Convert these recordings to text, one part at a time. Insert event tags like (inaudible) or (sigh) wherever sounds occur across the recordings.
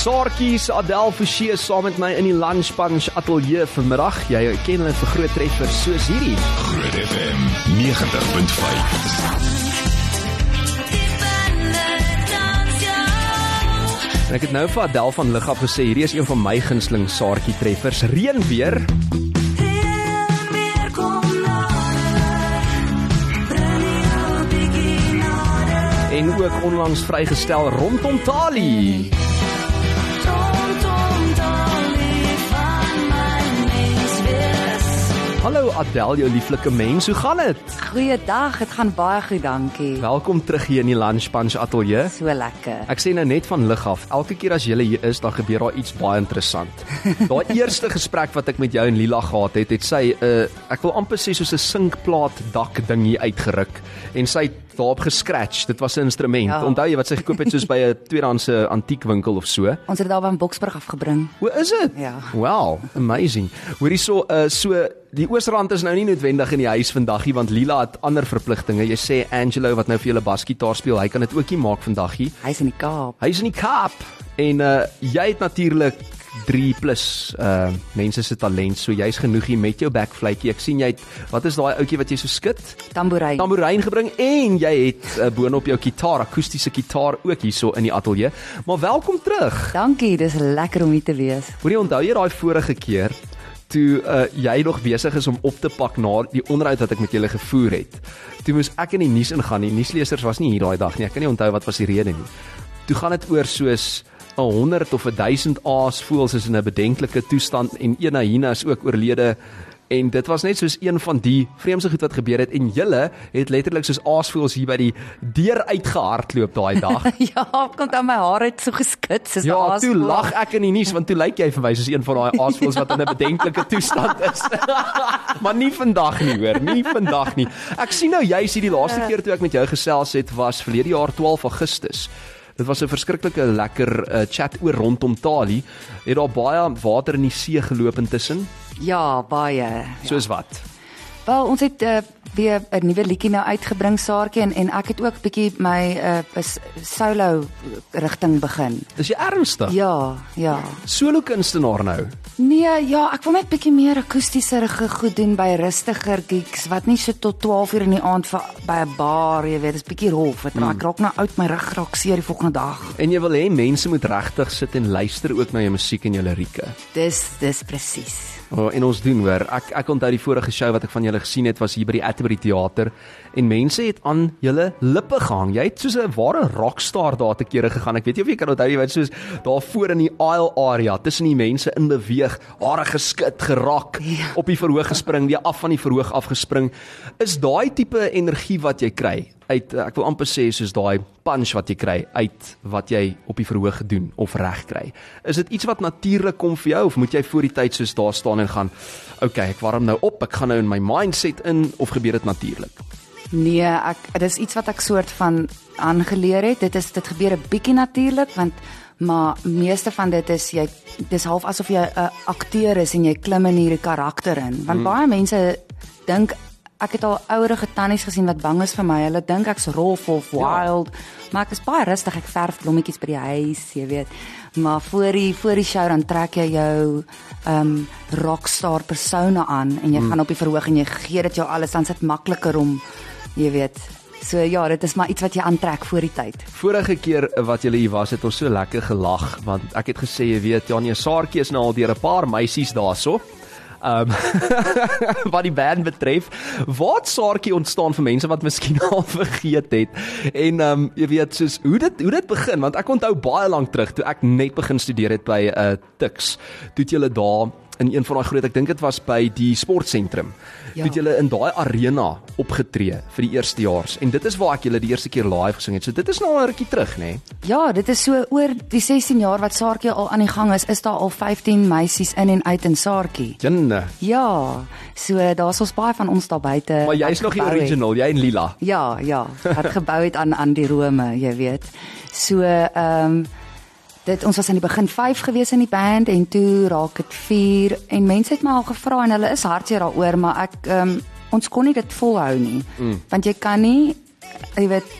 Saartjies Adel Forsie saam met my in die Lunch Punch ateljee vanmiddag. Jy ken hulle vir groot treffers soos hierdie. Groot FM 90.5. En ek het nou vir Adel van af gesê hierdie is een van my gunsteling Saartjie treffers. Reën weer. En ook onlangs vrygestel rondom Tali. Hallo Adel, jou lieflike mens, hoe gaan dit? Goeiedag, dit gaan baie goed, dankie. Welkom terug hier in die Lunch Punch ateljee. So lekker. Ek sê nou net van lig af. Elke keer as jy hier is, dan gebeur daar iets baie interessant. Daai (laughs) eerste gesprek wat ek met jou en Lila gehad het, het sy 'n uh, ek wil amper sê soos 'n sinkplaat dak ding hier uitgeruk en sy het daarop gescratch. Dit was 'n instrument. Ja. Onthou jy wat sy gekoop het soos by 'n (laughs) tweedehandse antiekwinkel of so? Ons het dit daar van Boksburg afgebring. Hoe is dit? Ja. Wow, amazing. Hoorie so uh so die Oosrand is nou nie noodwendig in die huis vandag nie want Lila het ander verpligtinge. Jy sê Angelo wat nou vir julle basgitaar speel, hy kan dit ook nie maak vandag nie. Hy's in die Kaap. Hy's in die Kaap en uh jy het natuurlik 3 plus uh mense se talent. So jy's genoeg hier met jou backfluitjie. Ek sien jy het wat is daai ouetjie wat jy so skud? Tamboerijn. Tamboerijn gebring en jy het uh, boonop jou gitaar, akoestiese gitaar ook hierso in die ateljee. Maar welkom terug. Dankie, dis lekker om hier te wees. Hoorie onthou jy daai vorige keer toe uh, jy nog besig is om op te pak na die onderhoud wat ek met julle gevoer het. Toe moes ek in die nuus ingaan. Die nuuslesers was nie hier daai dag nie. Ek kan nie onthou wat was die rede nie. Toe gaan dit oor soos 'n 100 of 'n 1000 aasvoëls is in 'n bedenklike toestand en een hyena is ook oorlede en dit was net soos een van die vreemde goed wat gebeur het en julle het letterlik soos aasvoëls hier by die deur uitgehardloop daai dag. (laughs) ja, kom dan my hare het so geskit soos Ja, aas. toe lag ek in die nuus want toe lyk jy vir my soos een van daai aasvoëls wat in 'n bedenklike toestand is. (laughs) maar nie vandag nie hoor, nie vandag nie. Ek sien nou jy sien die laaste keer toe ek met jou gesels het was verlede jaar 12 Augustus. Dit was 'n verskriklike lekker uh, chat oor rondom Tali. Het daar baie water in die see geloop intussen? Ja, baie. Soos wat? Wel, ons het uh, weer 'n nuwe liedjie nou uitgebring Saartjie en en ek het ook bietjie my uh, solo rigting begin. Is jy ernstig? Ja, ja. Solo kunstenaar nou. Nee, ja, ek wil net bietjie meer akoestiese goed doen by rustiger gigs wat nie so tot 12 uur in die aand vir by 'n bar, jy weet, dis bietjie rof. Wat mm. ek raak nou oud, my rug raak seer die volgende dag. En jy wil hê mense moet regtig sit en luister ook na jou musiek en jou lirieke. Dis dis presies. Oh, en ons doen hoor. Ek ek onthou die vorige show wat ek van julle gesien het was hier by die Atterbury Theater en mense het aan julle lippe gehang. Jy het soos 'n ware rockstar daar te kere gegaan. Ek weet nie of jy kan onthou jy weet soos daar voor in die aisle area tussen die mense in beweeg, hare geskit, gerak, ja. op die verhoog gespring, weer af van die verhoog afgespring. Is daai tipe energie wat jy kry uit ek wil amper sê soos daai punch wat jy kry uit wat jy op die verhoog gedoen of reg kry. Is dit iets wat natuurlik kom vir jou of moet jy voor die tyd soos daar staan en gaan, okay, ek warm nou op, ek gaan nou in my mindset in of gebeur dit natuurlik? Nee, ek dis iets wat ek soort van aangeleer het. Dit is dit gebeur 'n bietjie natuurlik want maar meeste van dit is jy dis half asof jy 'n akteur is en jy klim in hierdie karakter in. Want hmm. baie mense dink ek het al ouerige tannies gesien wat bang is vir my. Hulle dink ek's rof of wild, ja. maar ek is baie rustig. Ek verf blommetjies by die huis, jy weet. Maar voor die voor die show dan trek jy jou ehm um, rockstar persona aan en jy hmm. gaan op die verhoog en jy gee dit jou alles dan sit makliker om jy weet So ja, dit is maar iets wat jy aantrek voor die tyd. Vorige keer wat jy hier was, het ons so lekker gelag want ek het gesê jy weet Janie Saartjie is nou al deur 'n paar meisies daarso. Um, (laughs) wat die band betref, wat Saartjie ontstaan vir mense wat miskien (laughs) al vergeet het. En um, jy weet soos hoe dit hoe dit begin want ek onthou baie lank terug toe ek net begin studeer het by 'n uh, Tux. Toe het julle daar in een van daai groot ek dink dit was by die sportsentrum. Ja. Het julle in daai arena opgetree vir die eerste jaars en dit is waar ek julle die eerste keer live gesing het. So dit is nou al 'n rukkie terug, nê? Nee? Ja, dit is so oor die 16 jaar wat Saartjie al aan die gang is, is daar al 15 meisies in en uit in Saartjie. Jinne. Ja. So daar's ons baie van ons daar buite. Maar jy's nog die original, jy en Lila. Ja, ja. Wat gebou het aan aan die Rome, jy weet. So ehm um, dit ons was aan die begin 5 gewees in die band en toe raak dit 4 en mense het my al gevra en hulle is hartseer daaroor maar ek um, ons kon nie dit volhou nie mm. want jy kan nie jy weet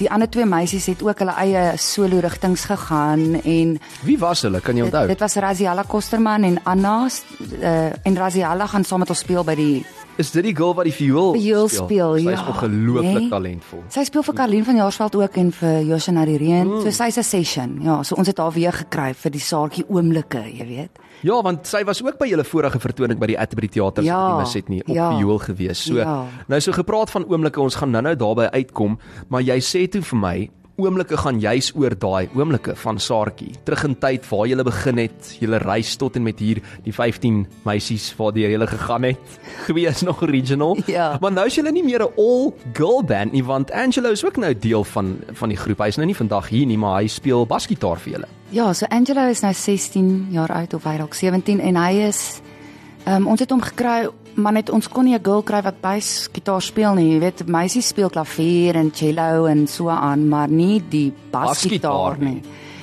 die ander twee meisies het ook hulle eie solo rigtings gegaan en Wie was hulle? Kan jy dit, onthou? dit was Raziella Kosterman en Anna uh, en Raziella gaan saam met ons speel by die Is dit die girl wat die viool Viool speel, Sy ja. is ongelooflik Nee. talentvol. Sy speel vir Karlien van Jaarsveld ook en vir Josha na die reën. Mm. So sy's 'n session. Ja, so ons het haar weer gekry vir die saartjie oomblikke, jy weet. Ja, want sy was ook by julle vorige vertoning by die Atterbury Theater Ja, se mis het nie op ja. viool gewees. So Ja. nou so gepraat van oomblikke, ons gaan nou-nou daarby uitkom, maar jy sê toe vir my Oomblikke gaan juis oor daai oomblikke van Saartjie. Terug in tyd waar jy begin het, jy reis tot en met hier die 15 meisies waardeur jy gegaan het. (laughs) Twee is nog original. Ja. Maar nou is jy nie meer 'n all girl band nie, want Angelo is ook nou deel van van die groep. Hy is nou nie vandag hier nie, maar hy speel basgitaar vir julle. Ja, so Angelo is nou 16 jaar oud of hy dalk 17 en hy is ehm um, ons het hom gekry maar net ons kon nie 'n girl kry wat bas gitaar speel nie. Jy weet, meisies speel klavier en cello en so aan, maar nie die Basgitaar basgitaar nie. nie.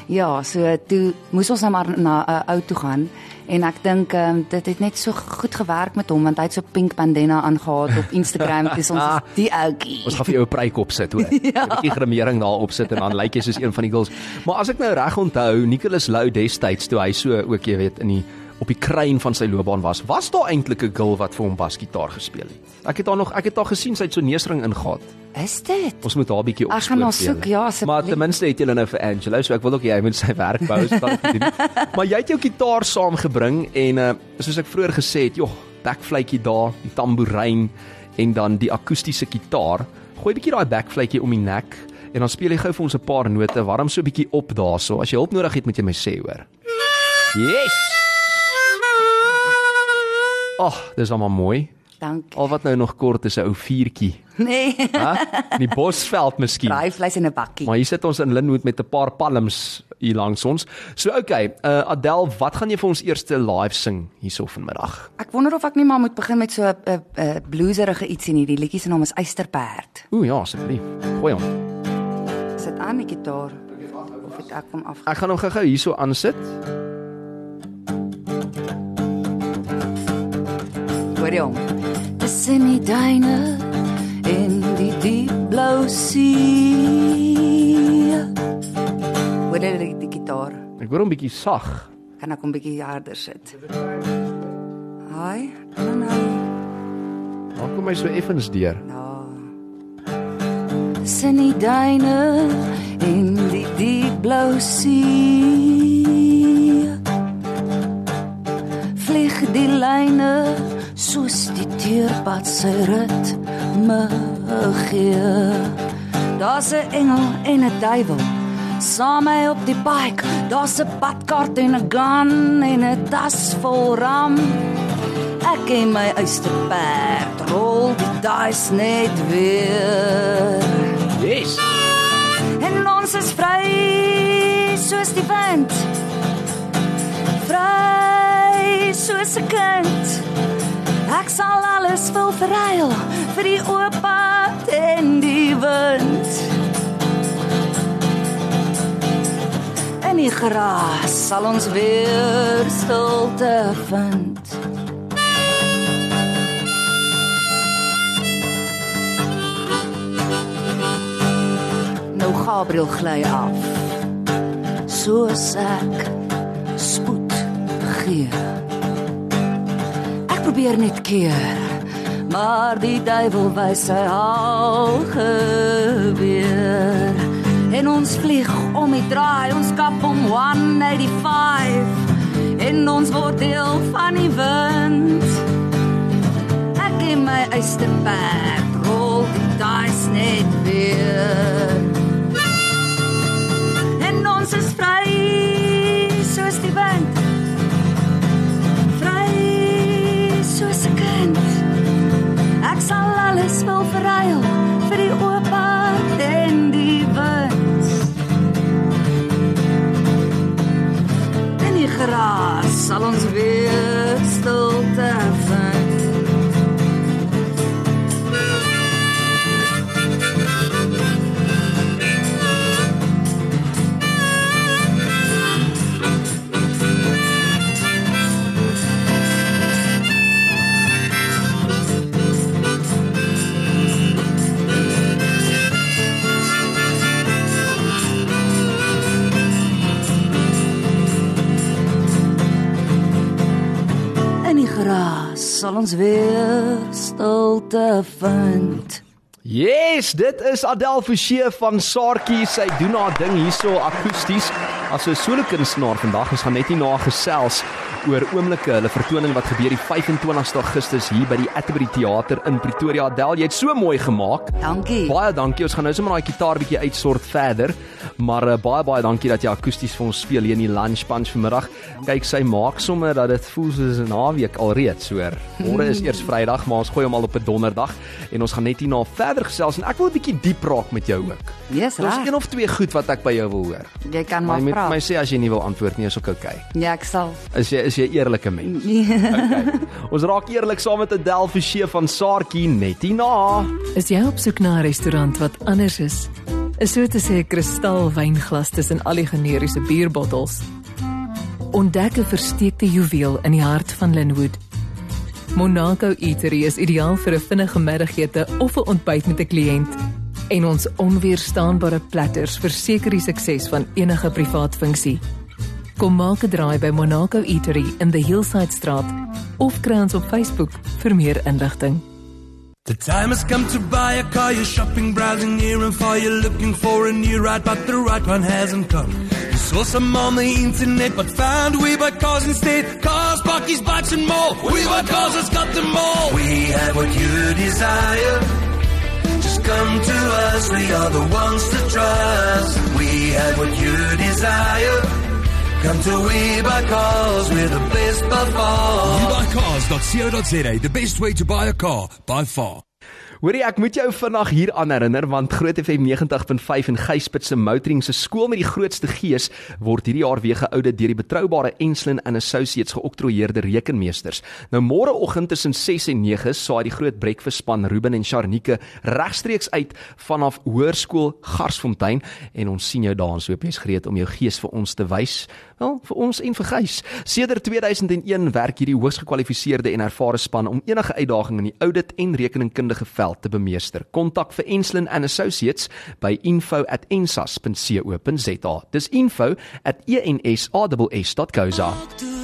Ja, so toe moes ons nou maar na 'n uh, ou toe gaan en ek dink um, dit het net so goed gewerk met hom want hy het so pink bandana aangetree op Instagram (laughs) dis ons is die ouetjie. Ons gaan vir jou 'n pryk opsit hoor. (laughs) 'n ja. Bietjie grimering daar opsit en dan lyk jy soos een van die girls. Maar as ek nou reg onthou, Nicholas Lou destyds toe hy so ook jy weet in die op die kruin van sy loopbaan was, was daar eintlik 'n girl wat vir hom basgitaar gespeel het. Ek het haar nog ek het haar gesien sy het so neusring ingegaan. Is dit? Ons moet haar bietjie Ek opspoor. gaan haar soek, ja, asseblief. Maar ten minste het jy nou vir Angelo, so ek wil ook jy moet sy werk bou so dan doen. (laughs) maar jy het jou gitaar saamgebring en uh, soos ek vroeër gesê het, joh, backfluitjie daar, die tamboerijn en dan die akoestiese gitaar. Gooi bietjie daai backfluitjie om die nek en dan speel jy gou vir ons 'n paar note, warm so 'n bietjie op daarso. As jy hulp nodig het, moet jy my sê, hoor. Yes. Ag, oh, dis almal mooi. Dankie. Al wat nou nog kort is 'n ou vuurtjie. Nee. Hæ? In die bosveld miskien. Braaivleis in 'n bakkie. Maar hier sit ons in Linwood met 'n paar palms hier langs ons. So okay, uh Adel, wat gaan jy vir ons eerste live sing hierso vanmiddag? Ek wonder of ek nie maar moet begin met so 'n 'n 'n blueserige ietsie nie. Die liedjie se naam is Eysterperd. Ooh ja, asseblief. Gooi hom. Sit aan die gitaar. Of ek hom af? Ek gaan hom gou-gou hierso aansit. Hoor jy hom? Dis in die duine in die diep blou see. Hoor jy die, die gitaar? Ek hoor hom bietjie sag. Kan ek hom bietjie harder sit? Haai. Dan nou. Maak hom my so effens deur. Ja. Sin die duine in die diep blou see. Vlieg die lyne soos die teerpad se rit me gee. Daar's 'n engel en 'n duiwel saam my op die bike. Daar's 'n badkaart en 'n gun en 'n tas vol ram. Ek en my eysterperd rol die dice net weer. Yes. En ons is vry soos die wind. Vry soos 'n kind. Ek sal alles wil verruil vir die oop pad en die wind. In die gras sal ons weer stilte vind. Nou Gabriel gly af. Soos ek spoed gee. Probeer net keer, maar die duiwel wys sy al geweer. En ons vlieg om die draai, ons kap om 185 en ons word deel van die wind. Ek en my eysterperd rol die dice net weer. En ons is vry gras sal sal ons weer stilte vind. Yes, dit is Adele Forsie van Saartjie. Sy doen haar ding hierso akoesties as 'n solo kunstenaar vandag. Ons gaan net nie na gesels oor oomblikke, hulle vertoning wat gebeur die 25ste Augustus hier by die Atterbury Theater in Pretoria. Adele, jy het so mooi gemaak. Dankie. Baie dankie. Ons gaan nou sommer daai gitaar bietjie uitsort verder. Maar uh, baie baie dankie dat jy akoesties vir ons speel hier in die lunch punch vanmiddag. Kyk, sy maak sommer dat dit voel soos 'n naweek alreeds, hoor. Môre is eers Vrydag, maar ons gooi hom al op 'n Donderdag en ons gaan net hierna verder gesels en ek wil 'n bietjie diep raak met jou ook. Yes, Ons reg. een of twee goed wat ek by jou wil hoor. Jy kan Maar maar vra. my sê as jy nie wil antwoord nie, is ook oukei. Okay. Ja, ek sal. Is jy is jy eerlike mens? (laughs) Okay. Ons raak eerlik saam met Adele Forsie van Saartjie net hierna. Is jy op soek na 'n restaurant wat anders is? Is so te sê 'n kristal wynglas tussen al die generiese bierbottels? Ontdek 'n versteekte juweel in die hart van Linwood. Monaco Eatery is ideaal vir 'n vinnige middagete of 'n ontbyt met 'n kliënt. En ons onweerstaanbare platters verseker die sukses van enige privaat funksie. Kom maak 'n draai by Monaco Eatery in the Hillside Straat of kry ons op Facebook vir meer inligting. The time has come to buy a car. You're shopping, browsing near and far. You're looking for a new ride, but the right one hasn't come. You saw some on the internet, but found we buy cars instead. Cars, buckies, bikes, and more. We buy cars that's got them all. We have what you desire. Come to us. We are the ones to trust. We have what you desire. Come to We Buy Cars. We're the best by far. WeBuyCars.co.za, the best way to buy a car by far. Hoorie, ek moet jou vinnig hier aan herinner want Groot FM 90.5 en Geyspit se Motoring se skool met die grootste gees word hierdie jaar weer geoudit deur die betroubare Enslin and Associates geoktroeëerde rekenmeesters. Nou môreoggend tussen 6 en 9 saai die groot breakfast span Ruben en Sharnike regstreeks uit vanaf Hoërskool Garsfontein en ons sien jou daar ons hoop jy's gereed om jou gees vir ons te wys. Wel, vir ons en vir Geys. Sedert 2001 werk hierdie hoogs gekwalifiseerde en ervare span om enige uitdaging in die audit en rekeningkundige veld te bemeester. Kontak vir Enslin and Associates by info@ensas.co.za. Dis info@ensaws.co.za.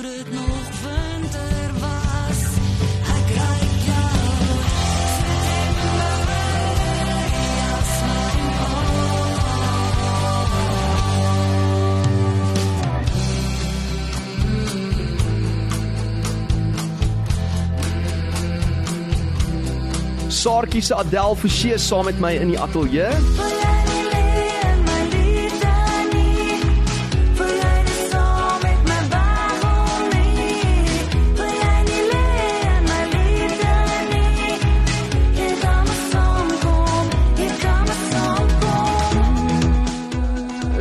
Saartjie se Adele Forsie saam met my in die ateljee.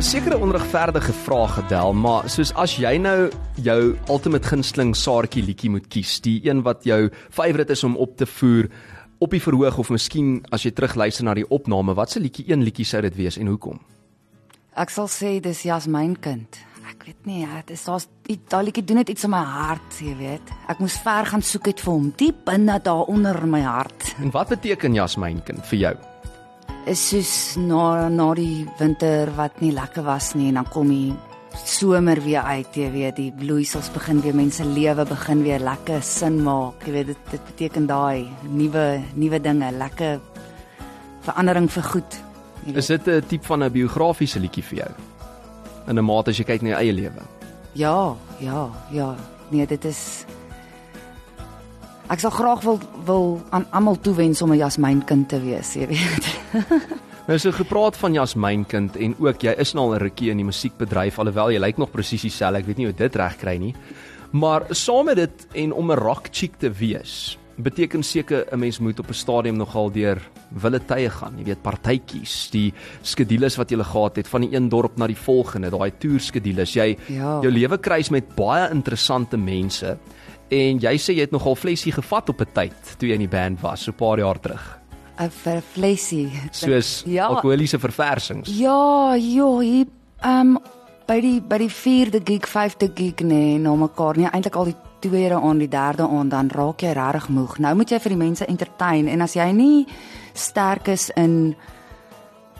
Sekere onregverdige vraag Adele, maar soos as jy nou jou ultimate gunsteling Saartjie liedjie moet kies, die een wat jou favourite is om op te voer op die verhoog of miskien as jy terugluister na die opname, watse liedjie een liedjie sou dit wees en hoekom? Ek sal sê dis Jasmyn kind. Ek weet nie, ja, dit is daar's iets daai liedjie doen dit iets in my hart, jy weet. Ek moes ver gaan soek het vir hom, diep binne daar onder my hart. En wat beteken Jasmyn kind vir jou? Is soos na na die winter wat nie lekker was nie en dan kom die somer weer uit, jy weet, die bloeisels begin weer, mense lewe begin weer lekker sin maak. Jy weet dit dit beteken daai nuwe nuwe dinge, lekker verandering vir goed. Is dit 'n tipe van 'n biografiese liedjie vir jou? In 'n mate as jy kyk na jou eie lewe. Ja, ja, ja. Nee, dit is Ek sal graag wil wil aan almal toewens om 'n jasmynkind te wees, jy weet. (laughs) Nou so gepraat van Jasmyn kind en ook jy is nou al 'n rukkie in die musiekbedryf alhoewel jy lyk nog presies dieselfde. Ek weet nie hoe dit reg kry nie. Maar saam met dit en om 'n rock chick te wees, beteken seker 'n mens moet op 'n stadium nogal deur wille tye gaan. Jy weet partytjies, die skedules wat jy gehad het van die een dorp na die volgende, daai toer skedules. Jy Ja. jou lewe kruis met baie interessante mense. En jy sê jy het nogal flesie gevat op 'n tyd toe jy in die band was, so 'n paar jaar terug. 'n Vleisie. Soos ja, alkoholiese verversings. Ja, ja, hier ehm um, by die by die 4de gig, 5de gig nee, na mekaar. Nee, eintlik al die tweede aan, die derde aan, dan raak jy regtig moeg. Nou moet jy vir die mense entertain en as jy nie sterk is in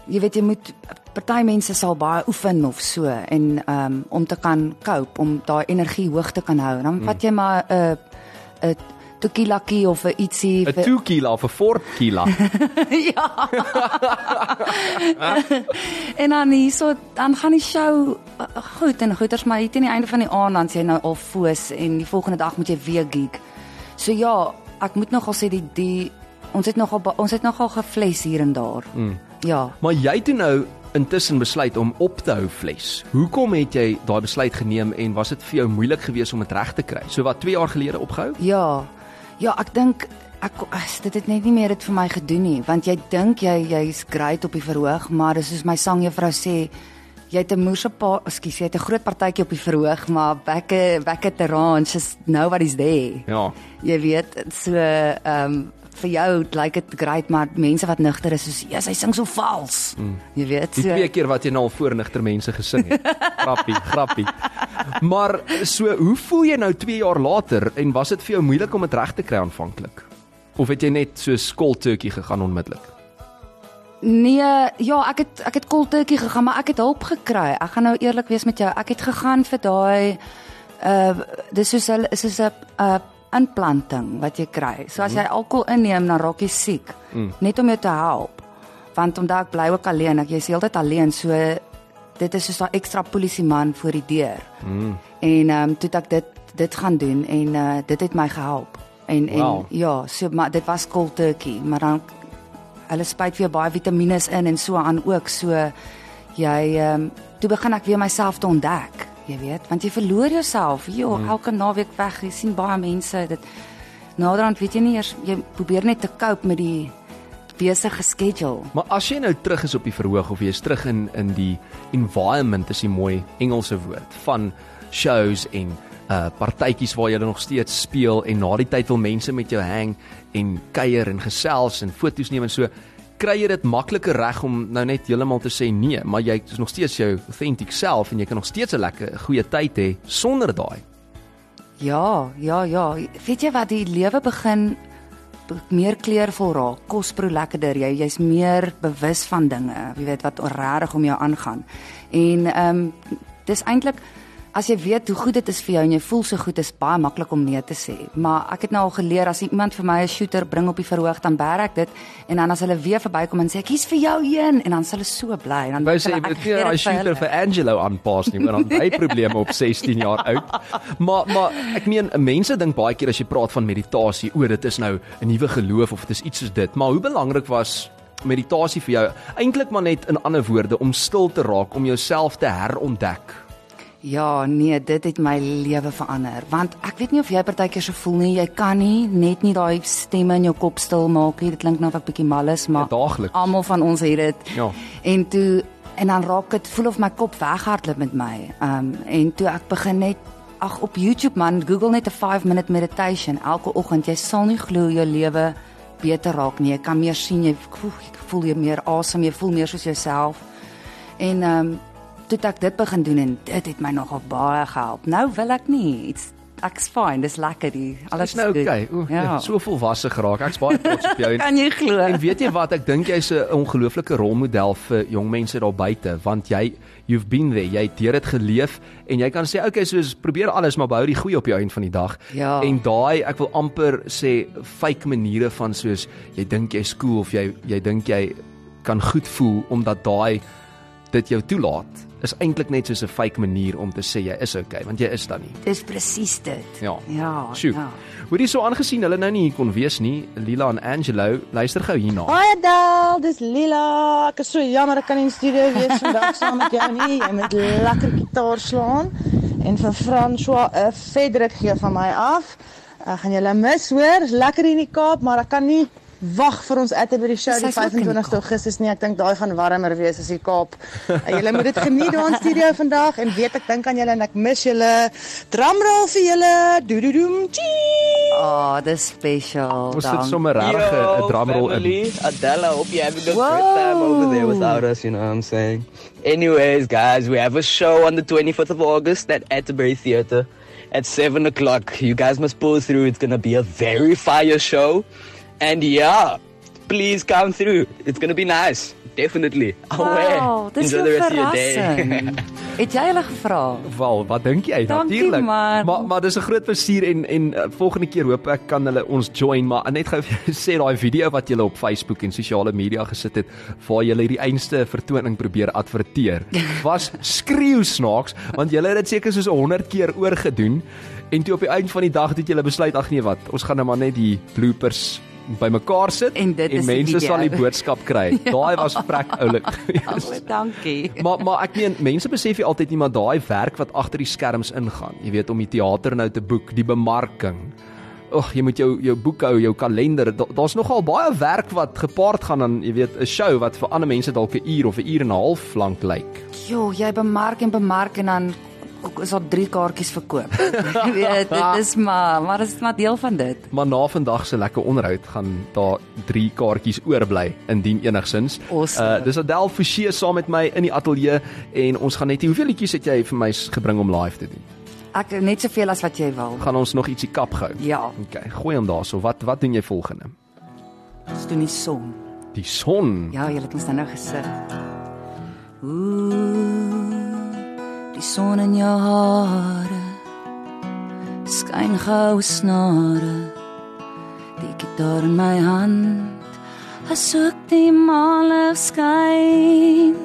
jy weet jy moet party mense sal baie oefen of so en ehm um, om te kan cope, om daai energie hoog te kan hou. Dan vat jy maar 'n 'n tequila of 'n ietsie 'n 2 kilo of 'n 4 kilo. ja. en dan hierso dan gaan die show uh, goed en goeters maar hier teen die einde van die aand dan sê jy nou al foos en die volgende dag moet jy weer gig. So ja, ek moet nogal sê die die ons het nogal ba- ons het nogal gefles hier en daar. Mm. Ja. Maar jy het toe nou intussen besluit om op te hou fles. Hoekom het jy daai besluit geneem en was dit vir jou moeilik geweest om dit reg te kry? So wat 2 jaar gelede opgehou? Ja. Ja, ek dink ek as dit het net nie meer dit vir my gedoen nie, want jy dink jy jy's great op die verhoog, maar dis soos my sangjuffrou sê, jy het 'n moerse pa, ekskuus, jy het 'n groot partytjie op die verhoog, maar back back at the ranch is nobody's there. Ja. Jy weet, so ehm um, vir jou lyk dit great, maar mense wat nugter is soos, "Ja, hy sing so vals." Mm. Jy weet, Die so twee keer wat jy nou al voor nigter mense gesing het. (laughs) grappie, grappie. Maar so, hoe voel jy nou 2 jaar later en was dit vir jou moeilik om dit reg te kry aanvanklik? Of het jy net so turkey gegaan onmiddellik? Nee, ja, ek het ek het cold turkey gegaan, maar ek het hulp gekry. Ek gaan nou eerlik wees met jou. Ek het gegaan vir daai uh dis soos 'n is soos 'n uh implanting wat jy kry. So as jy alkohol inneem, dan raak jy siek. Mm. Net om jou te help. Want omdat ek bly ook alleen, ek jy's heeltyd alleen, so dit is soos 'n ekstra polisieman voor die deur. Mm. En ehm um, toe ek dit dit gaan doen en uh dit het my gehelp. En en Wow. ja, so maar dit was cold turkey, maar dan hulle spuit weer baie vitamiene in en so aan ook. So jy ehm um, toe begin ek weer myself te ontdek, jy weet, want jy verloor jouself. Jo, hmm. elke naweek weg, jy sien baie mense dit naderhand weet jy nie eers jy probeer net te cope met die besige schedule. Maar as jy nou terug is op die verhoog of jy is terug in in die environment is die mooi Engelse woord van shows en uh partytjies waar jy nog steeds speel en na die tyd wil mense met jou hang en kuier en gesels en foto's neem en so kry jy dit makliker reg om nou net heeltemal te sê nee, maar jy is nog steeds jou authentic self en jy kan nog steeds 'n lekker goeie tyd hê sonder daai. Ja, ja, ja. Weet jy wat die lewe begin be- meer kleurvol raak. Kos proe lekkerder. Jy jy's meer bewus van dinge. Jy weet wat regtig om jou aangaan. En ehm um, dis eintlik as jy weet hoe goed dit is vir jou en jy voel so goed, is baie maklik om nee te sê. Maar ek het nou al geleer as iemand vir my 'n shooter bring op die verhoog, dan bær ek dit en dan as hulle weer verbykom en sê ek hier's vir jou een en dan is hulle so bly. Dan Wou sê jy ek moet nie daai shooter vir Angelo aanpas nie, want dan hy probleme op 16 jaar oud. Maar maar ek meen mense dink baie keer as jy praat van meditasie, o, dit is nou 'n nuwe geloof of dit is iets soos dit. Maar hoe belangrik was meditasie vir jou? Eintlik maar net in ander woorde om stil te raak, om jouself te herontdek. Ja, nee, dit het my lewe verander. Want ek weet nie of jy partykeer so voel nie, jy kan nie net nie daai stemme in jou kop stil maak nie. Dit klink nou of ek bietjie mal is, maar Ja, almal van ons het dit. Ja. En toe en dan raak dit voel of my kop weghardloop met my. Um en toe ek begin net ag op YouTube man, Google net 'n 5 minute meditation elke oggend. Jy sal nie glo jou lewe beter raak nie. Jy kan meer sien, jy voel, jy voel jy meer asem, jy voel meer soos jouself. En ehm um, toe ek dit begin doen en dit het my nogal baie gehelp. Nou wil ek nie. It's ek's fine, dis lekker die. Alles Dis nou goed. okay. O, ja. ja. so volwasse geraak. Ek's baie trots op jou. En, (laughs) kan jy glo? en weet jy wat, ek dink jy's 'n ongelooflike rolmodel vir jong mense daar buite, want jy you've been there. Jy het deur dit geleef en jy kan sê, okay, soos probeer alles maar behou die goeie op jou eind van die dag. Ja. En daai, ek wil amper sê fake maniere van soos jy dink jy's cool of jy jy dink jy kan goed voel omdat daai dit jou toelaat is eintlik net soos 'n fake manier om te sê jy is okay, want jy is dan nie. Dis presies dit. Ja. Ja. Sjoe. ja. Hoorie so aangesien hulle nou nie hier kon wees nie, Lila en Angelo, luister gou hierna. Hi Adel, dis Lila. Ek is so jammer ek kan nie in die studio wees vandag saam met jou nie. Jy moet lekker gitaar slaan en vir François 'n verdruk gee van my af. Ek gaan julle mis hoor. Dis lekker hier in die Kaap, maar ek kan nie wag vir ons Atterbury show die in die 25ste Augustus nie. Ek dink daai gaan warmer wees as die Kaap. Julle moet dit geniet daar in studio vandag en weet ek dink aan julle en ek mis julle. Drumroll vir julle. Doedoedoem. Tjie. Oh, dis special. Ons dank. sommer regtig 'n drumroll in. Adela, hope you're having a Whoa. great time over there without us, you know what I'm saying? Anyways, guys, we have a show on the 24th of August at Atterbury Theatre at 7 o'clock. You guys must pull through. It's going to be a very fire show. And yeah, please come through. It's going to be nice. Definitely. Wow, dis Enjoy so the rest of your day. (laughs) Het jy hulle gevra? Wel, wat dink jy? Natuurlik. man. Maar maar dis 'n groot plesier en en uh, volgende keer hoop ek kan hulle ons join, maar net gou (laughs) sê daai video wat julle op Facebook en sosiale media gesit het waar julle hierdie einste vertoning probeer adverteer, (laughs) was skreeu snaaks want julle het dit seker soos 100 keer oorgedoen en toe op die einde van die dag het julle besluit ag nee wat, ons gaan nou maar net die bloopers bymekaar sit En en is die mense sal die boodskap kry. (laughs) Daai was vrek oulik. (laughs) Oh, dankie. (laughs) maar maar ek meen mense besef nie altyd nie maar daai werk wat agter die skerms ingaan. Jy weet om die teater nou te boek, die bemarking. Ag, jy moet jou jou boekhou, jou kalender. Da, Daar's nogal baie werk wat gepaard gaan aan, jy weet, 'n show wat vir ander mense dalk 'n uur of 'n uur en 'n half lank lyk. Jo, jy bemark en bemark en dan is daar 3 kaartjies verkoop. (laughs) Jy weet, dit is maar maar dit is maar deel van dit. Maar na vandag se lekker onderhoud gaan daar 3 kaartjies oorbly indien enigsins. Awesome. Uh dis Adel Forsie saam met my in die ateljee en ons gaan net hoeveel liedjies het jy vir my gebring om live te doen? Ek net soveel as wat jy wil. Gaan ons nog ietsie kap gou? Ja, Okay, gooi hom daarso. Wat wat doen jy volgende? ons doen die son. Die son. Ja, jy het ons dan nou gesit. Ooh, die son in jou hare skyn gou snare. Die gitaar in my hand, asook die lig skyn.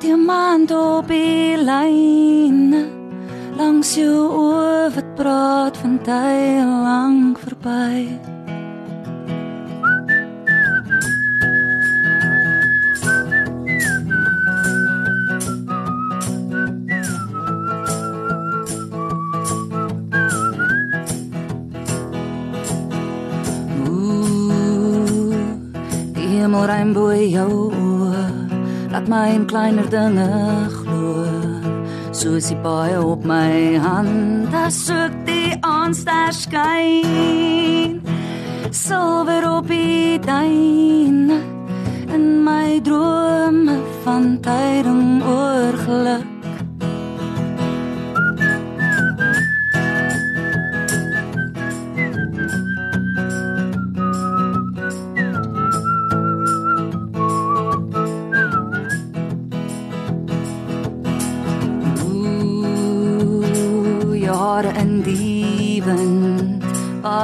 Diamant op die lyn langs jou oë wat praat van tyd lank verby. Hemel ruim bo jou oë. Laat my in kleiner dinge glo. Soos die baie op my hand, as soek die aanster skyn. Silwer op die duin in my drome van tyding oor geluk.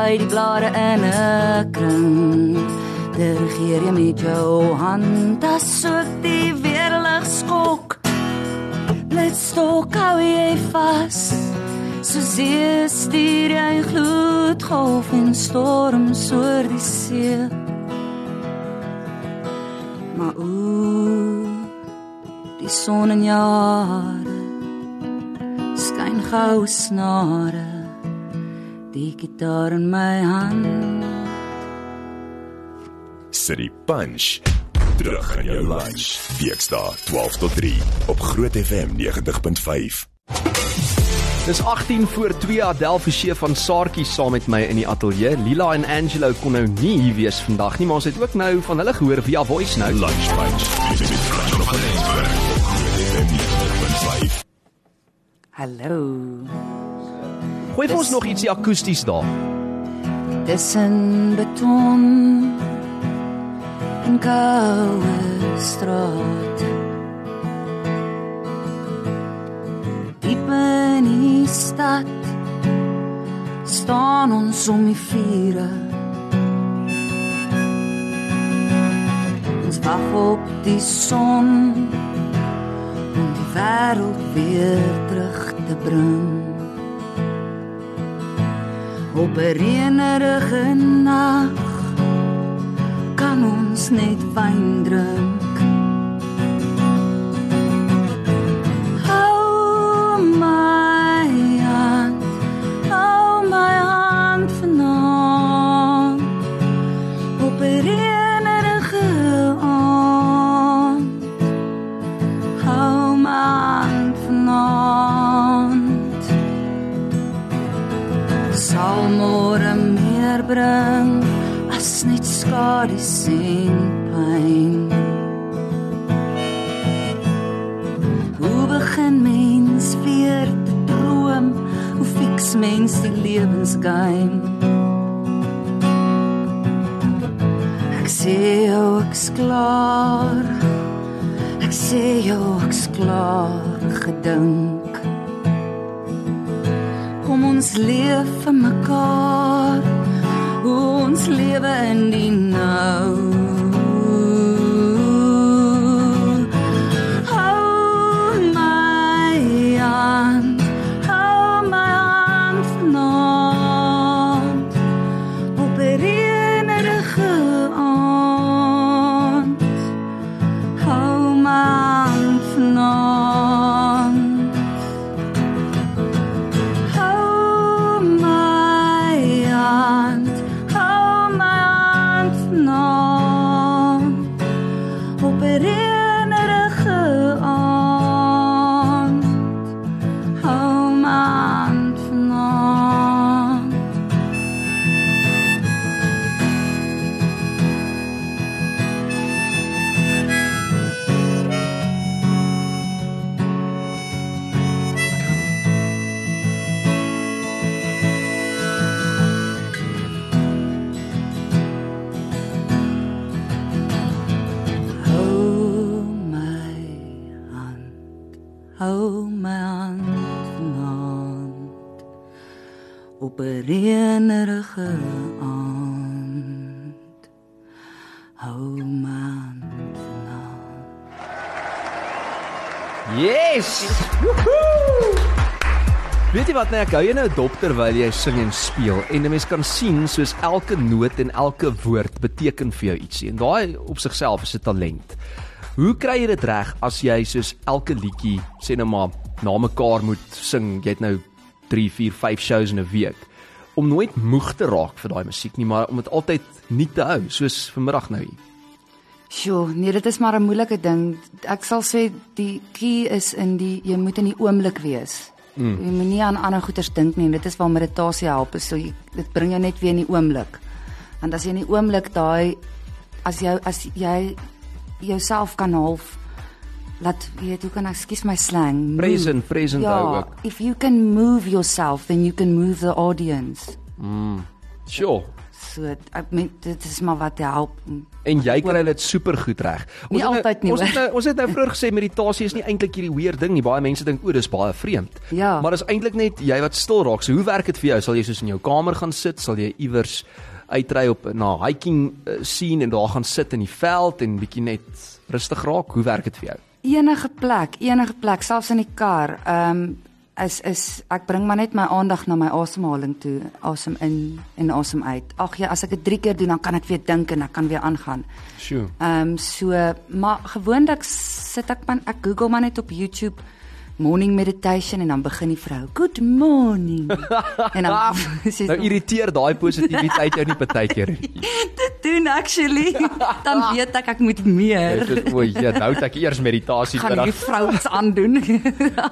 By die blare in 'n kring. Dirigeer jy met jou hand, as soek die weerlig skok. Blitstok hou jy vas, so see stuur jy gloedgolf en storms oor die see. Maar ooh, die son in jou hare skyn gou snare die gitaar in my hand die punch terug in jou lunch. Weksdae 12 tot 3 op Groot FM 90.5. Dis 18 voor 2 Adel Forsie van Saartjie saam met my in die ateljee. Lila en Angelo kon nou nie hier wees vandag nie, maar ons het ook nou van hulle gehoor via voice note. Lunch punch. Met Frans van Rensburg op Groot FM 90.5. hallo Gooi vir ons nog ietsie akoesties daar. tussen beton en koue straat. Diep in die stad staan ons om die vure. Ons wag op die son om die wêreld weer terug te bring op 'n reënerige nag kan ons net wyn drink. Bring as net skade en pyn. Hoe begin mens weer te droom? Hoe fiks mens die lewensgeheim? Ek sê jou ek's klaar. Ek sê jou ek's klaar gedink. Kom ons leef vir mekaar. Ons lewe in die nou. Reënerige aand. Hou hand vanaand. Yes! Woehoe! Weet jy wat, nee, ek hou jy nou dop terwyl jy sing en speel en 'n mens kan sien soos elke noot en elke woord beteken vir jou ietsie. En daai op sigself is 'n talent. Hoe kry jy dit reg as jy soos elke liedjie sê nou maar na mekaar moet sing? Jy het nou 3, 4, 5 shows in 'n week om nooit moeg te raak vir daai musiek nie, maar om dit altyd nuut te hou, soos vanmiddag nou hier. Sjoe, nee, dit is maar 'n moeilike ding. Ek sal sê die key is in die jy moet in die oomblik wees. Mm. Jy moenie aan ander goeters dink nie. Dit is waar meditasie help. is So jy, dit bring jou net weer in die oomblik. Want as jy in die oomblik daai as jy as jy jouself kan half laat weet hoe kan ek skus my slang move. Present, present ja, hou ook. if you can move yourself then you can move the audience. Sure. So ek meen dit is maar wat help. En jy kry dit supergoed reg. Nie het nou- altyd nie, Ons het nou ons het nou vroeër gesê meditasie is nie eintlik hierdie weird ding nie. Baie mense dink o, dis baie vreemd. Ja. Maar dis eintlik net jy wat stil raak. So hoe werk dit vir jou? Sal jy soos in jou kamer gaan sit? Sal jy iewers uitry op na hiking uh, scene en daar gaan sit in die veld en bietjie net rustig raak? Hoe werk dit vir jou? Enige plek, enige plek, selfs in die kar. Ehm um, is is ek bring maar net my aandag na my asemhaling toe, asem in en asem uit. Ag ja, as ek dit 3 keer doen, dan kan ek weer dink en ek kan weer aangaan. Sjoe. Ehm um, so maar gewoonlik sit ek man ek Google maar net op YouTube morning meditation en dan begin die vrou, "Good morning." (laughs) en dan (laughs) sê Nou sy, irriteer daai positiwiteit jou nie (laughs) partykeer nie. "Dit doen actually." dan weet ek ek moet meer. O, ja, nou het ek eers meditasie gaan hierdie vandag. vrou iets aandoen.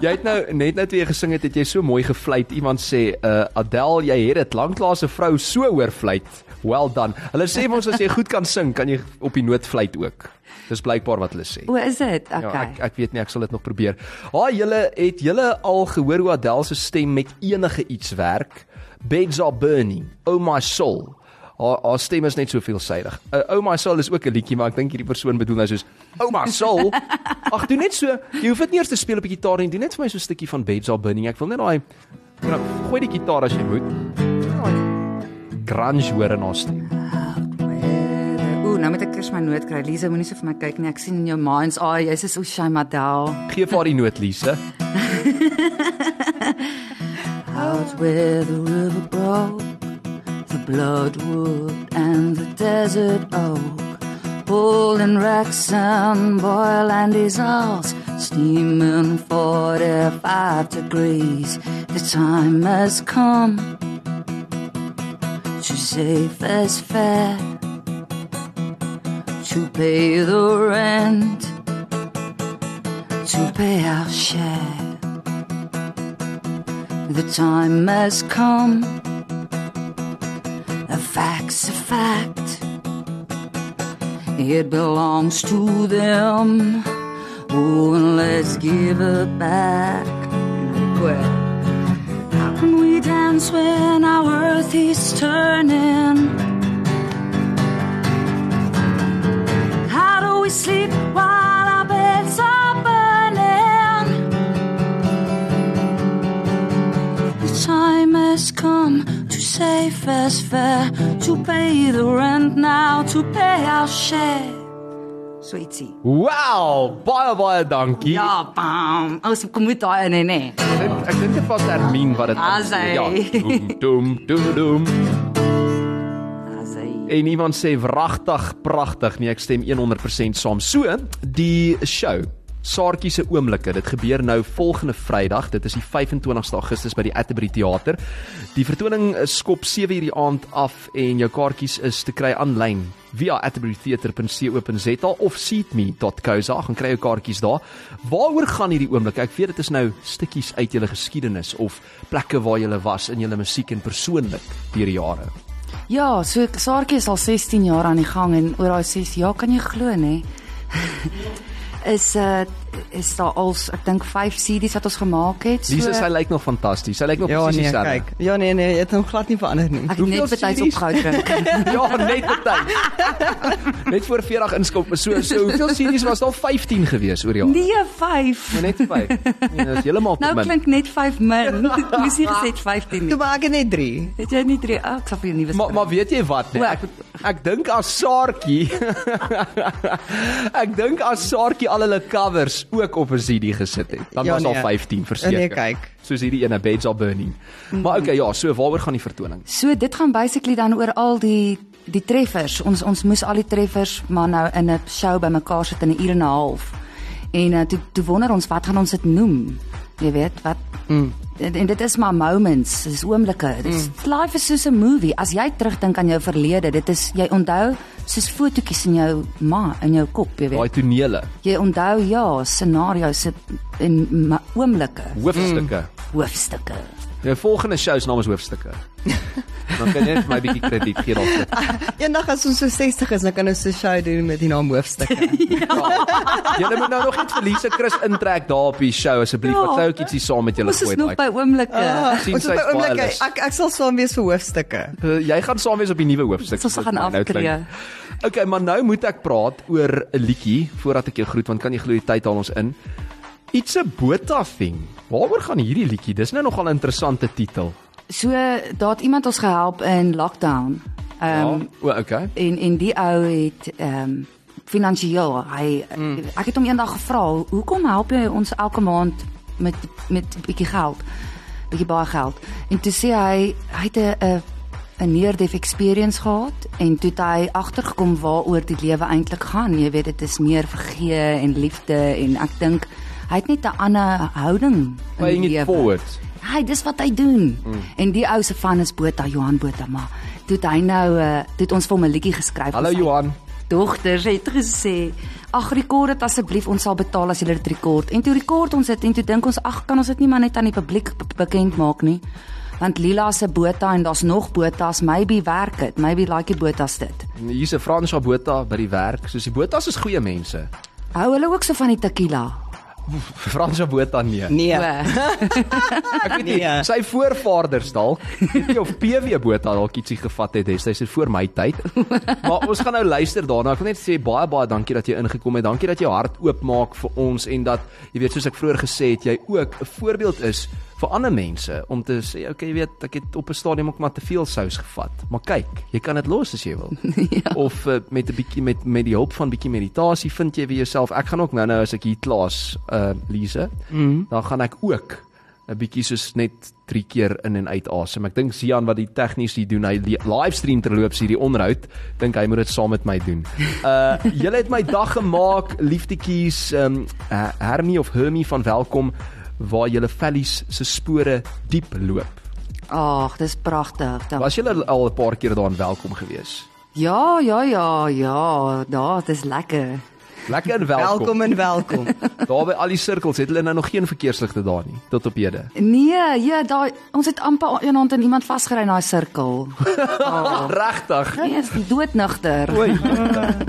Jy het nou net nou toe jy gesing het, het jy so mooi gefluit. Iemand sê, "Uh Adele, jy het dit lanklaas 'n vrou so hoor fluit." Well done. Hulle sê mos as jy goed kan sing, kan jy op die noot fluit ook. Dis blykbaar wat hulle sê. o, is dit? Ja, Okay. ek ek weet nie, ek sal dit nog probeer. Haai, julle het julle al gehoor hoe Adele se stem met enige iets werk? Beds are burning. Oh my soul. Haar haar stem is net so veelsidig. Uh, oh my soul is ook 'n liedjie, maar ek dink hierdie persoon bedoel nou soos Oh my soul. (laughs) Ag, doen net so. Jy hoef dit nie eers te speel op die gitaar nie. Doen net vir my so 'n stukkie van Beds are burning. Ek wil net daai nou, gooi die gitaar as jy moet. Daai Grunge hoor in haar stem. Ooh, nou moet ek eers my noot kry. Lisa, moenie so vir my kyk nie. Ek sien in jou mind's eye, jy's so Shay Madel. Geef haar die noot, Lise. (laughs) Out where the river broke, the bloodwood and the desert oak. Bull and Wrexham, Boyle and his house, steaming 45 degrees. The time has come to safe as fair to pay the rent, to pay our share. The time has come. A fact's a fact. It belongs to them. Oh, and let's give it back. Well, how can we dance when our earth is turning? sleep while our beds are burning. The time has come to save us fair, to pay the rent now, to pay our share. Sweetie. Wow, baie baie dankie. Ja, bam. Ons kom met daai in, nee. Ek dink dit was Ermine wat dit. Ah, sy. Ja. Dum dum dum. dum. En iemand sê wragtig pragtig. Nee, ek stem 100% saam. So, die show Saartjie se oomblikke. Dit gebeur nou volgende Vrydag. Dit is die 25ste Augustus by die Atterbury Theater. Die vertoning skop 7:00 die aand af en jou kaartjies is te kry aanlyn via atterburytheater.co.za of seatme.co.za. Gaan kry jou kaartjies daar. Waaroor gaan hierdie oomblik? Ek weet dit is nou stukkies uit julle geskiedenis of plekke waar julle was in julle musiek en persoonlik deur die jare. Ja, so Saartjie is al 16 jaar aan die gang en oor daai 6 jaar kan jy glo, nê. Is uh is daar als ek dink 5 CD's wat ons gemaak het. So Lisa sy lyk nog fantasties. Sy lyk nog Ja presies nee, dieselfde. kyk. Ja nee nee, dit het hom glad nie verander nie. ek het hoeveel net betyds CD's? opgehou drink. (laughs) ja, net betyds. (laughs) net voor 40 inskop. So so hoeveel CD's was daar 15 gewees oor die jaar? Nee, 5. Nee, net 5. Nee, dit is heeltemal te Nou min. klink net 5 min. (laughs) Moes nie gesê 15 Toe nie. maak ek net 3. Het jy nie drie oh, ek sal vir jou nuwe Maar maar weet jy wat nee? Ek ek dink as Saartjie Ek dink as Saartjie al hulle covers ook op 'n CD gesit het. Dan Ja, was al nee. 15 verseker. Nee, kyk. Soos hierdie ene Beds Are Burning. Maar okay, ja, so waaroor gaan die vertoning? So dit gaan basically dan oor al die die treffers. Ons ons moes al die treffers maar nou in 'n show bymekaar sit in 'n uur en 'n half. En uh, toe toe wonder ons wat gaan ons dit noem? Jy weet, wat mm. En, en dit is maar moments, dis oomblikke. Dit is mm. life is soos 'n movie. As jy terugdink aan jou verlede, dit is jy onthou soos fotootjies in jou ma in jou kop, jy Daai weet. tonele, Jy onthou ja, scenario's en ma- oomblikke, hoofstukke. hoofstukke. Jou volgende show se naam is hoofstukke. (laughs) (laughs) Dan kan jy net vir my 'n bietjie krediet gee daarvoor. Eendag as ons so 60 is, dan kan ons 'n show doen met die naam hoofstukke. (laughs) Julle moet nou nog net vir Lise Chris intrek daar op die show asseblief. Ja. Ek sou ook ietsie saam met julle Ons is gooi. nog by oomblikke. Ah, sien ons is by oomblikke. lus. Ek ek sal saam wees vir hoofstukke. Uh, jy gaan saam wees op die nuwe hoofstuk. Ons gaan nou klink. Okay, maar nou moet ek praat oor 'n liedjie voordat ek jou groet want kan jy glo die tyd haal ons in. Iets 'n Botha thing. Waaroor gaan hierdie liedjie? Dis nou nogal 'n interessante titel. So daar het iemand ons gehelp in lockdown. Ehm um, ja. Okay. en en die ou het ehm um, finansiëel hy mm. ek het hom eendag gevra, "Hoekom help jy ons elke maand met met bietjie geld? Bietjie baie geld." En toe sê hy hy het 'n 'n 'n near death experience gehad en toe het hy agtergekom waaroor die lewe eintlik gaan. Jy weet dit is meer vergee en liefde en ek dink hy het net 'n ander houding in Paying die it lewe. forward. Hy dis wat hy doen. Mm. En die ou se van is Botha Johan Botha maar toe hy nou uh, toe het ons vir hom 'n liedjie geskryf. Hallo Johan. Dogters het gesê, "Ag rekord dit asseblief, ons sal betaal as jy dit rekord." En toe rekord ons dit en toe dink ons, "Ag, kan ons dit nie maar net aan die publiek be- bekend maak nie?" Want Lila se Botha en daar's nog Botas, maybe werk dit, maybe like die Botas dit. Hier's 'n Fransja Botha by die werk. Soos die Botas is goeie mense. Hou hulle ook so van die tequila? (laughs) Fransja Botha nee. Nee. O, (laughs) Ek weet nie, Nee. sy voorvaders dalk, weet nie of PW Botha dalk ietsie gevat het destyds voor my tyd. Maar ons gaan nou luister daarna. Ek wil net sê baie baie dankie dat jy ingekom het. Dankie dat jy jou hart oopmaak vir ons en dat jy weet soos ek vroeër gesê het, jy ook 'n voorbeeld is vir ander mense om te sê, okay, jy weet, ek het op 'n stadium ook maar te veel sous gevat. Maar kyk, jy kan dit los as jy wil. (laughs) ja. Of uh, met 'n bietjie met met die hulp van bietjie meditasie vind jy weer jouself. Ek gaan ook nou-nou as ek hier klaas uh Lise, mm. dan gaan ek ook 'n bietjie soos net 3 keer in en uit asem. Ek dink Sian wat die tegnies hier doen, hy li- livestream terloops hierdie onderhoud, dink hy moet dit saam met my doen. Uh julle het my dag gemaak, liefdetjies, ehm um, Hermie of Hermie van welkom waar julle vellies se spore diep loop. Ag, dis pragtig. Dan- Was julle al 'n paar keer daar in welkom gewees? Ja, ja, ja, ja, daar, dis lekker. Lekker en welkom. Welkom en welkom. (laughs) Daar by al die sirkels het hulle nou nog geen verkeersligte daar nie tot op hede. Nee, ja, daai ons het amper eendag aan iemand vasgery in daai sirkel. (laughs) Oh. Regtig. Hy is doodnigter. Oei.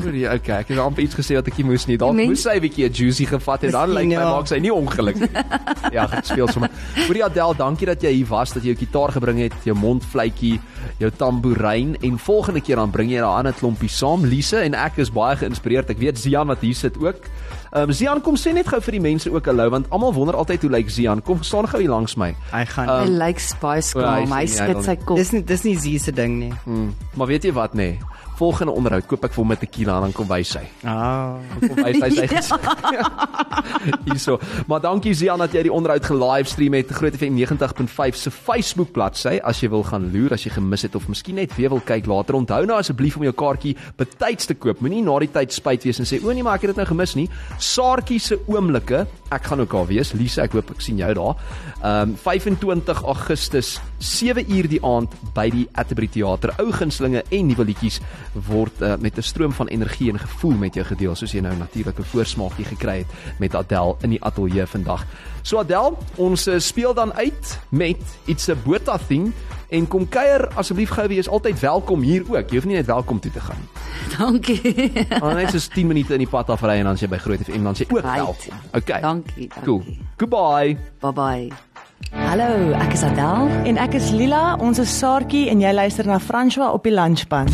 Oei, okay, ek het amper iets gesê wat ek nie moes nie. Dalk moes sy 'n bietjie 'n juicy gevat het. Dan lyk Miskien, my maak sy nie ongelukkig nie. (laughs) Ja, ek speel sommer. Hoorie Adel, dankie dat jy hier was, dat jy jou gitaar gebring het, jou mondfluitjie, jou tamboerijn en volgende keer dan bring jy daai ander klompie saam. Lise en ek is baie geïnspireerd. Ek weet Zian wat hier sit ook. Ehm um, Zian kom sê net gou vir die mense ook hallo want almal wonder altyd hoe lyk Zian. Kom staan gou hier langs my. Hy gaan Ehm, Hy lyk baie skaam. hy Hy sien nie, hy skud sy kop. Dis nie dis nie Zee se ding nie. Hmm, maar weet jy wat nê? Nee? Volgende onderhoud koop ek vir hom 'n tequila en dan kom wys hy. Ah. Kom wys hy sy (laughs) (laughs) Hierso. Maar dankie Zian dat jy die onderhoud ge-livestream het Groot FM 90.5 se Facebook bladsy as jy wil gaan loer as jy gemis het of miskien net weer wil kyk later. Onthou nou asseblief om jou kaartjie betyds te koop. Moenie na die tyd spyt wees en sê o nee, maar ek het dit nou gemis nie. Saartjie se oomblikke. Ek gaan ook daar wees. Lisa, ek hoop ek sien jou daar. Ehm um, 25 Augustus 7 uur die aand by die Atterbury Theater. Ou gunstelinge en nuwe liedjies word uh, met 'n stroom van energie en gevoel met jou gedeel soos jy nou natuurlik 'n voorsmaakie gekry het met Adele in die ateljee vandag. So Adele, ons uh, speel dan uit met It's a Botha thing en kom kuier asseblief gou weer is altyd welkom hier ook. Jy hoef nie net welkom toe te gaan nie. Dankie. Maar (laughs) net soos 10 minute in die pad afry en dan as jy by Groot FM dan sê ook welkom. Okay. Dankie. Cool. Goodbye. Bye bye. Hallo, ek is Adele. En ek is Lila, ons is Saartjie en jy luister na François op die Lunchpan.